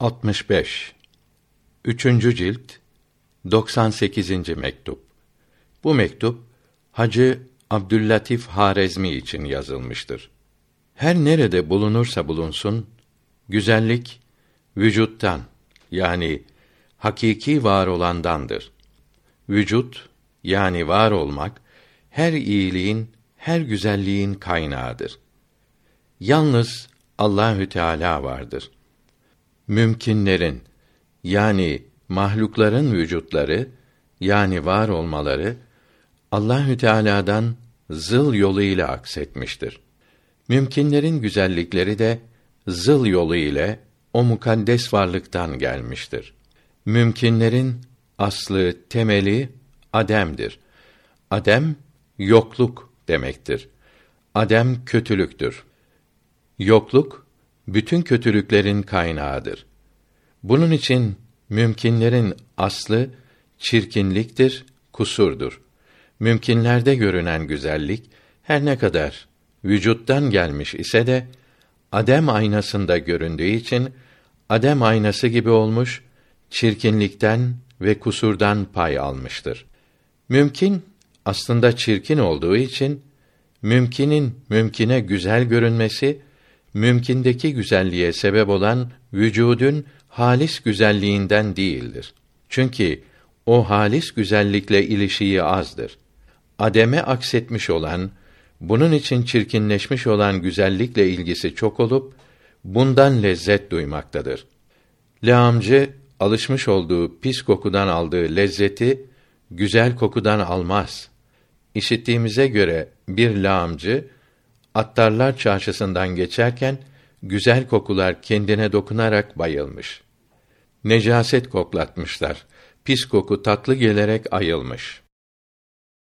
65 Üçüncü cilt 98. mektup. Bu mektup Hacı Abdüllatif Harezmi için yazılmıştır. Her nerede bulunursa bulunsun güzellik vücuttan yani hakiki var olandandır. Vücut yani var olmak her iyiliğin, her güzelliğin kaynağıdır. Yalnız Allahü Teala vardır. Mümkinlerin yani mahlukların vücutları yani var olmaları Allahü Teala'dan zıl yolu ile aksetmiştir. Mümkinlerin güzellikleri de zıl yolu ile o mukaddes varlıktan gelmiştir. Mümkinlerin aslı, temeli ademdir. Adem yokluk demektir. Adem kötülüktür. Yokluk bütün kötülüklerin kaynağıdır. Bunun için mümkinlerin aslı çirkinliktir, kusurdur. Mümkinlerde görünen güzellik her ne kadar vücuttan gelmiş ise de adem aynasında göründüğü için adem aynası gibi olmuş, çirkinlikten ve kusurdan pay almıştır. Mümkin aslında çirkin olduğu için mümkinin mümkine güzel görünmesi mümkindeki güzelliğe sebep olan vücudun halis güzelliğinden değildir. Çünkü o halis güzellikle ilişiği azdır. Ademe aksetmiş olan, bunun için çirkinleşmiş olan güzellikle ilgisi çok olup bundan lezzet duymaktadır. Lağımcı alışmış olduğu pis kokudan aldığı lezzeti güzel kokudan almaz. İşittiğimize göre bir lağımcı Attarlar çarşısından geçerken güzel kokular kendine dokunarak bayılmış. Necaset koklatmışlar. Pis koku tatlı gelerek ayılmış.